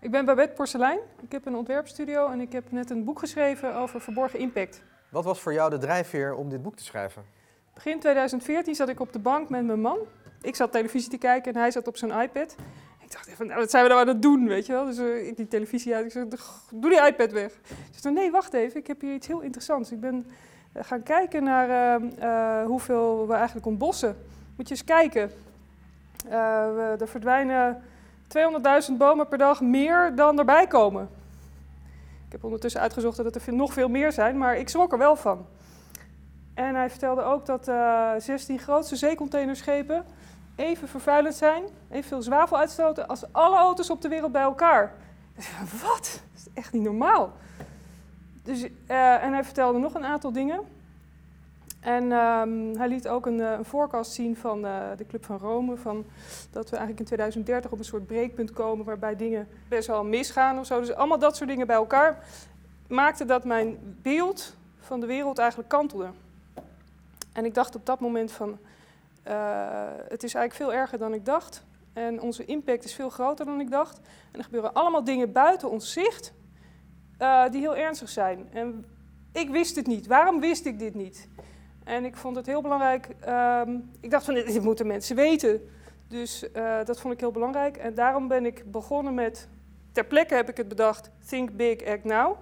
Ik ben Babette Porcelein. Ik heb een ontwerpstudio en ik heb net een boek geschreven over verborgen impact. Wat was voor jou de drijfveer om dit boek te schrijven? Begin 2014 zat ik op de bank met mijn man. Ik zat televisie te kijken en hij zat op zijn iPad. Ik dacht even, nou, wat zijn we nou aan het doen, weet je wel? Dus uh, ik die televisie uit, ik zei, doe die iPad weg. Ik zei, nee, wacht even, ik heb hier iets heel interessants. Ik ben uh, gaan kijken naar uh, hoeveel we eigenlijk ontbossen. Moet je eens kijken. We, er verdwijnen 200.000 bomen per dag meer dan erbij komen. Ik heb ondertussen uitgezocht dat er nog veel meer zijn, maar ik schrok er wel van. En hij vertelde ook dat uh, 16 grootste zeecontainerschepen even vervuilend zijn, evenveel zwavel uitstoten als alle auto's op de wereld bij elkaar. Wat? Dat is echt niet normaal. Dus, uh, en hij vertelde nog een aantal dingen. En um, hij liet ook een, een forecast zien van uh, de Club van Rome. Van dat we eigenlijk in 2030 op een soort breekpunt komen waarbij dingen best wel misgaan of zo. Dus allemaal dat soort dingen bij elkaar maakte dat mijn beeld van de wereld eigenlijk kantelde. En ik dacht op dat moment van, uh, het is eigenlijk veel erger dan ik dacht. En onze impact is veel groter dan ik dacht. En er gebeuren allemaal dingen buiten ons zicht die heel ernstig zijn. En ik wist het niet. Waarom wist ik dit niet? En ik vond het heel belangrijk. Um, ik dacht van dit moeten mensen weten. Dus uh, dat vond ik heel belangrijk. En daarom ben ik begonnen met. Ter plekke heb ik het bedacht: Think Big, Act Now.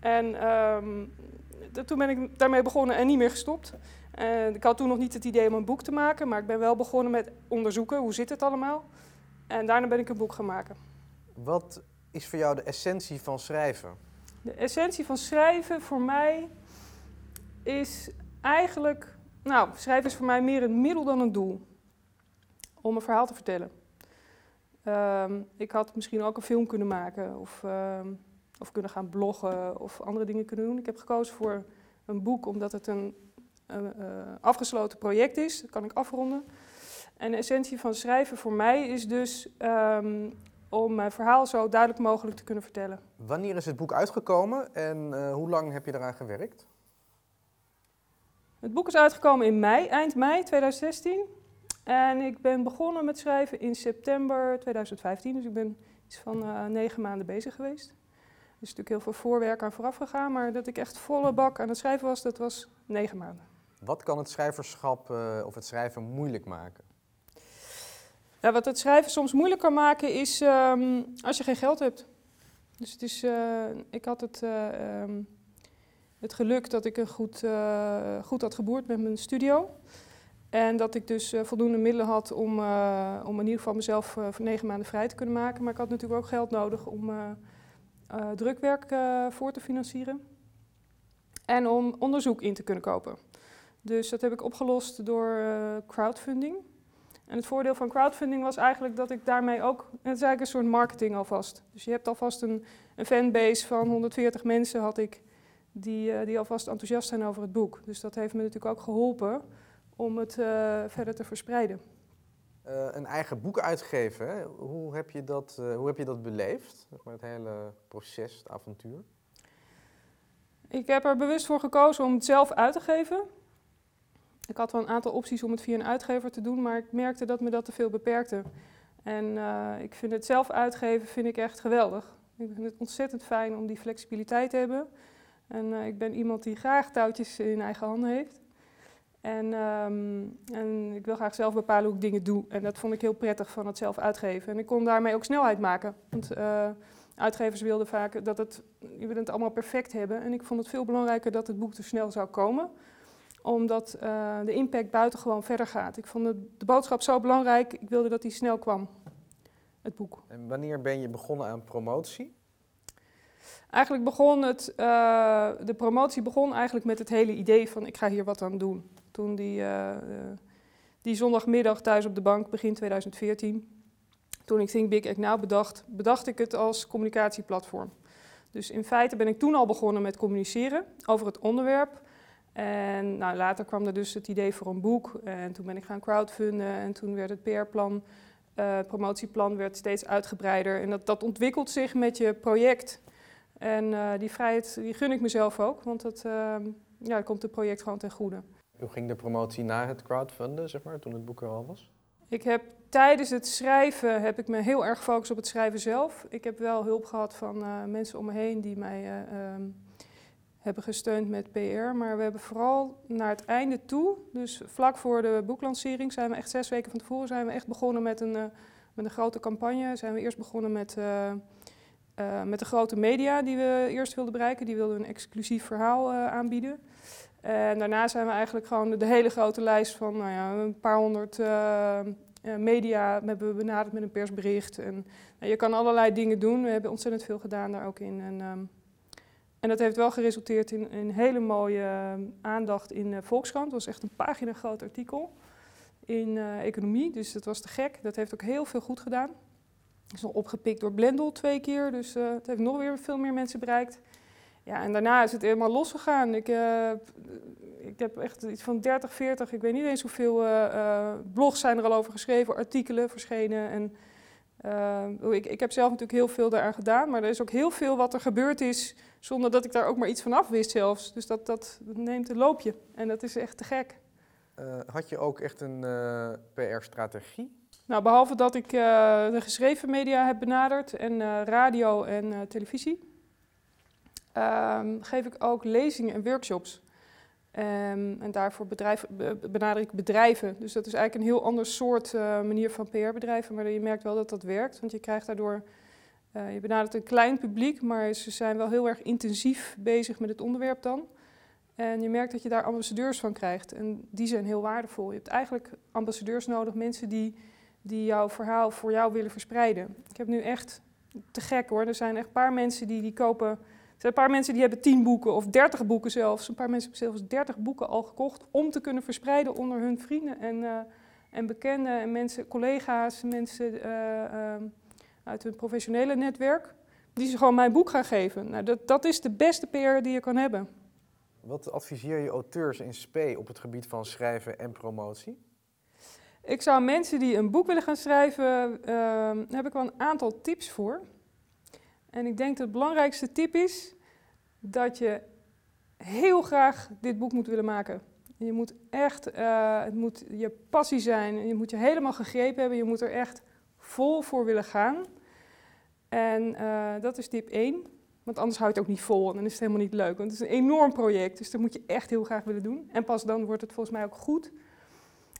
En um, toen ben ik daarmee begonnen en niet meer gestopt. En ik had toen nog niet het idee om een boek te maken, maar ik ben wel begonnen met onderzoeken hoe zit het allemaal. En daarna ben ik een boek gaan maken. Wat is voor jou de essentie van schrijven? De essentie van schrijven voor mij is eigenlijk, nou, schrijven is voor mij meer een middel dan een doel om een verhaal te vertellen. Um, ik had misschien ook een film kunnen maken of, um, of kunnen gaan bloggen of andere dingen kunnen doen. Ik heb gekozen voor een boek omdat het een, uh, afgesloten project is. Dat kan ik afronden. En de essentie van schrijven voor mij is dus um, om mijn verhaal zo duidelijk mogelijk te kunnen vertellen. Wanneer is het boek uitgekomen en uh, hoe lang heb je eraan gewerkt? Het boek is uitgekomen in mei, eind mei 2016. En ik ben begonnen met schrijven in september 2015. Dus ik ben iets van uh, negen maanden bezig geweest. Er is natuurlijk heel veel voorwerk aan vooraf gegaan. Maar dat ik echt volle bak aan het schrijven was, dat was negen maanden. Wat kan het schrijverschap uh, of het schrijven moeilijk maken? Ja, wat het schrijven soms moeilijk kan maken is um, als je geen geld hebt. Dus het is, uh, ik had het... Um, het geluk dat ik een goed, uh, goed had geboerd met mijn studio. En dat ik dus uh, voldoende middelen had om, uh, om in ieder geval mezelf voor negen maanden vrij te kunnen maken. Maar ik had natuurlijk ook geld nodig om drukwerk voor te financieren. En om onderzoek in te kunnen kopen. Dus dat heb ik opgelost door crowdfunding. En het voordeel van crowdfunding was eigenlijk dat ik daarmee ook... Het is eigenlijk een soort marketing alvast. Dus je hebt alvast een, een fanbase van 140 mensen had ik die, uh, die alvast enthousiast zijn over het boek. Dus dat heeft me natuurlijk ook geholpen om het uh, verder te verspreiden. Uh, een eigen boek uitgeven, hè? Hoe, heb je dat, hoe heb je dat beleefd? Het hele proces, het avontuur? Ik heb er bewust voor gekozen om het zelf uit te geven. Ik had wel een aantal opties om het via een uitgever te doen, maar ik merkte dat me dat te veel beperkte. En ik vind het zelf uitgeven vind ik echt geweldig. Ik vind het ontzettend fijn om die flexibiliteit te hebben. En uh, ik ben iemand die graag touwtjes in eigen handen heeft. En, um, en, ik wil graag zelf bepalen hoe ik dingen doe. En dat vond ik heel prettig van het zelf uitgeven. En ik kon daarmee ook snelheid maken. Want uh, uitgevers wilden vaak dat het, je het allemaal perfect hebben. En ik vond het veel belangrijker dat het boek er snel zou komen. Omdat uh, de impact buitengewoon verder gaat. Ik vond de, de boodschap zo belangrijk, ik wilde dat die snel kwam. Het boek. En wanneer ben je begonnen aan promotie? Eigenlijk begon het, uh, de promotie begon eigenlijk met het hele idee van ik ga hier wat aan doen. Toen die, uh, uh, die zondagmiddag thuis op de bank, begin 2014, toen ik Think Big Act Now bedacht, bedacht ik het als communicatieplatform. Dus in feite ben ik toen al begonnen met communiceren over het onderwerp. En nou, later kwam er dus het idee voor een boek en toen ben ik gaan crowdfunden en toen werd het PR-plan, promotieplan werd steeds uitgebreider. En dat, dat ontwikkelt zich met je project. En uh, die vrijheid die gun ik mezelf ook, want dat, uh, ja, komt het project gewoon ten goede. Hoe ging de promotie na het crowdfunden, zeg maar, toen het boek er al was? Ik heb tijdens het schrijven heb ik me heel erg gefocust op het schrijven zelf. Ik heb wel hulp gehad van uh, mensen om me heen die mij uh, um, hebben gesteund met PR. Maar we hebben vooral naar het einde toe, dus vlak voor de boeklancering, zijn we echt zes weken van tevoren zijn we echt begonnen met een, met een grote campagne. Zijn we eerst begonnen met, met de grote media die we eerst wilden bereiken. Die wilden een exclusief verhaal aanbieden. En daarna zijn we eigenlijk gewoon de, hele grote lijst van nou ja, een paar honderd uh, media hebben we benaderd met een persbericht. En nou, je kan allerlei dingen doen. We hebben ontzettend veel gedaan daar ook in. En, um, en dat heeft wel geresulteerd in een hele mooie aandacht in Volkskrant. Dat was echt een pagina groot artikel in economie. Dus dat was te gek. Dat heeft ook heel veel goed gedaan. Is nog opgepikt door Blendel twee keer. Dus het heeft nog weer veel meer mensen bereikt. Ja, en daarna is het helemaal losgegaan. Ik, uh, ik heb echt iets van 30, 40, ik weet niet eens hoeveel uh, blogs zijn er al over geschreven, artikelen verschenen. En, ik, ik heb zelf natuurlijk heel veel daaraan gedaan, maar er is ook heel veel wat er gebeurd is zonder dat ik daar ook maar iets van af wist zelfs. Dus dat, dat, dat neemt een loopje en dat is echt te gek. had je ook echt een PR-strategie? Nou, behalve dat ik de geschreven media heb benaderd en radio en televisie um, geef ik ook lezingen en workshops. Um, en daarvoor benader ik bedrijven. Dus dat is eigenlijk een heel ander soort manier van PR-bedrijven. Maar je merkt wel dat dat werkt. Want je krijgt daardoor. Je benadert een klein publiek, maar ze zijn wel heel erg intensief bezig met het onderwerp dan. En je merkt dat je daar ambassadeurs van krijgt. En die zijn heel waardevol. Je hebt eigenlijk ambassadeurs nodig, mensen die, die jouw verhaal voor jou willen verspreiden. Ik heb nu echt te gek hoor. Er zijn echt een paar mensen die, die kopen er zijn een paar mensen die hebben tien boeken of dertig boeken zelfs. Een paar mensen hebben zelfs dertig boeken al gekocht om te kunnen verspreiden onder hun vrienden en, uh, en bekenden en mensen, collega's, mensen uh, uit hun professionele netwerk. Die ze gewoon mijn boek gaan geven. Nou, dat, dat is de beste PR die je kan hebben. Wat adviseer je auteurs in SP op het gebied van schrijven en promotie? Ik zou mensen die een boek willen gaan schrijven, uh, heb ik wel een aantal tips voor. En ik denk dat het belangrijkste tip is dat je heel graag dit boek moet willen maken. Je moet echt, uh, het moet je passie zijn. Je moet je helemaal gegrepen hebben. Je moet er echt vol voor willen gaan. En uh, dat is tip 1. Want anders houdt het ook niet vol en dan is het helemaal niet leuk. Want het is een enorm project, dus dat moet je echt heel graag willen doen. En pas dan wordt het volgens mij ook goed.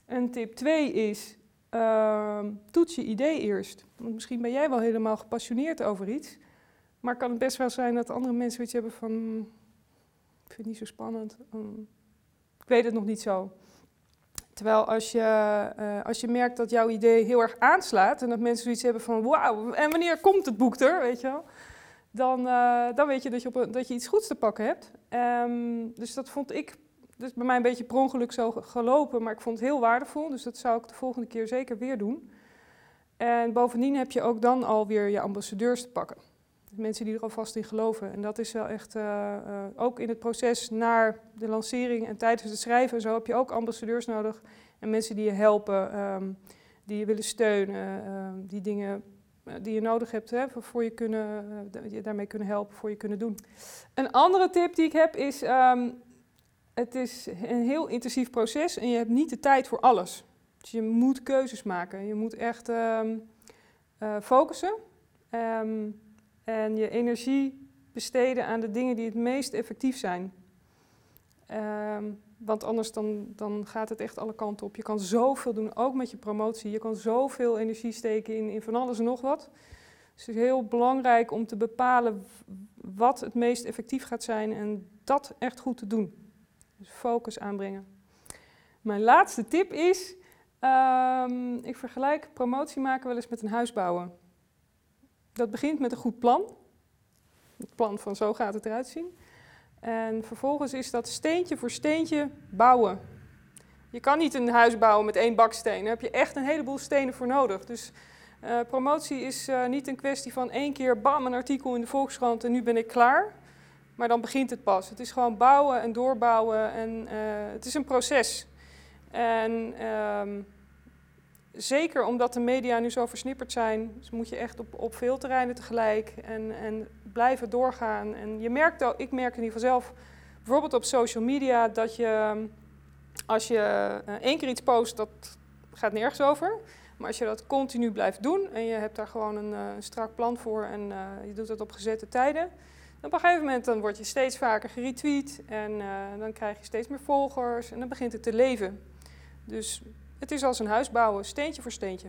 En tip 2 is, uh, toets je idee eerst. Want misschien ben jij wel helemaal gepassioneerd over iets. Maar kan het best wel zijn dat andere mensen iets hebben van... Ik vind het niet zo spannend. Um, ik weet het nog niet zo. Terwijl als je, uh, als je merkt dat jouw idee heel erg aanslaat... en dat mensen zoiets hebben van... wauw, en wanneer komt het boek er, weet je wel? Dan, uh, dan weet je dat je, op dat je iets goeds te pakken hebt. Um, dus dat vond ik... Dus bij mij een beetje per ongeluk zo gelopen, maar ik vond het heel waardevol. Dus dat zou ik de volgende keer zeker weer doen. En bovendien heb je ook dan alweer je ambassadeurs te pakken mensen die er alvast in geloven. En dat is wel echt, uh, uh, ook in het proces naar de lancering en tijdens het schrijven, zo heb je ook ambassadeurs nodig en mensen die je helpen, um, die je willen steunen, um, die dingen uh, die je nodig hebt hè, voor je kunnen, je daarmee kunnen helpen, voor je kunnen doen. Een andere tip die ik heb is, um, het is een heel intensief proces en je hebt niet de tijd voor alles. Dus je moet keuzes maken, je moet echt focussen. Um, en je energie besteden aan de dingen die het meest effectief zijn. Um, want anders dan, dan gaat het echt alle kanten op. Je kan zoveel doen, ook met je promotie. Je kan zoveel energie steken in, in van alles en nog wat. Dus het is heel belangrijk om te bepalen wat het meest effectief gaat zijn en dat echt goed te doen. Dus focus aanbrengen. Mijn laatste tip is, um, ik vergelijk promotie maken wel eens met een huis bouwen. Dat begint met een goed plan. Het plan van zo gaat het eruit zien. En vervolgens is dat steentje voor steentje bouwen. Je kan niet een huis bouwen met één baksteen. Daar heb je echt een heleboel stenen voor nodig. Dus uh, promotie is uh, niet een kwestie van één keer bam een artikel in de Volkskrant en nu ben ik klaar. Maar dan begint het pas. Het is gewoon bouwen en doorbouwen en uh, het is een proces. En ehm, zeker omdat de media nu zo versnipperd zijn, dus moet je echt op, op veel terreinen tegelijk en, en blijven doorgaan. En je merkt ook, ik merk in ieder geval zelf, bijvoorbeeld op social media, dat je als je uh, één keer iets post, dat gaat nergens over. Maar als je dat continu blijft doen en je hebt daar gewoon een, uh, strak plan voor en je doet dat op gezette tijden, op een gegeven moment dan word je steeds vaker geretweet en dan krijg je steeds meer volgers en dan begint het te leven. Dus het is als een huis bouwen, steentje voor steentje.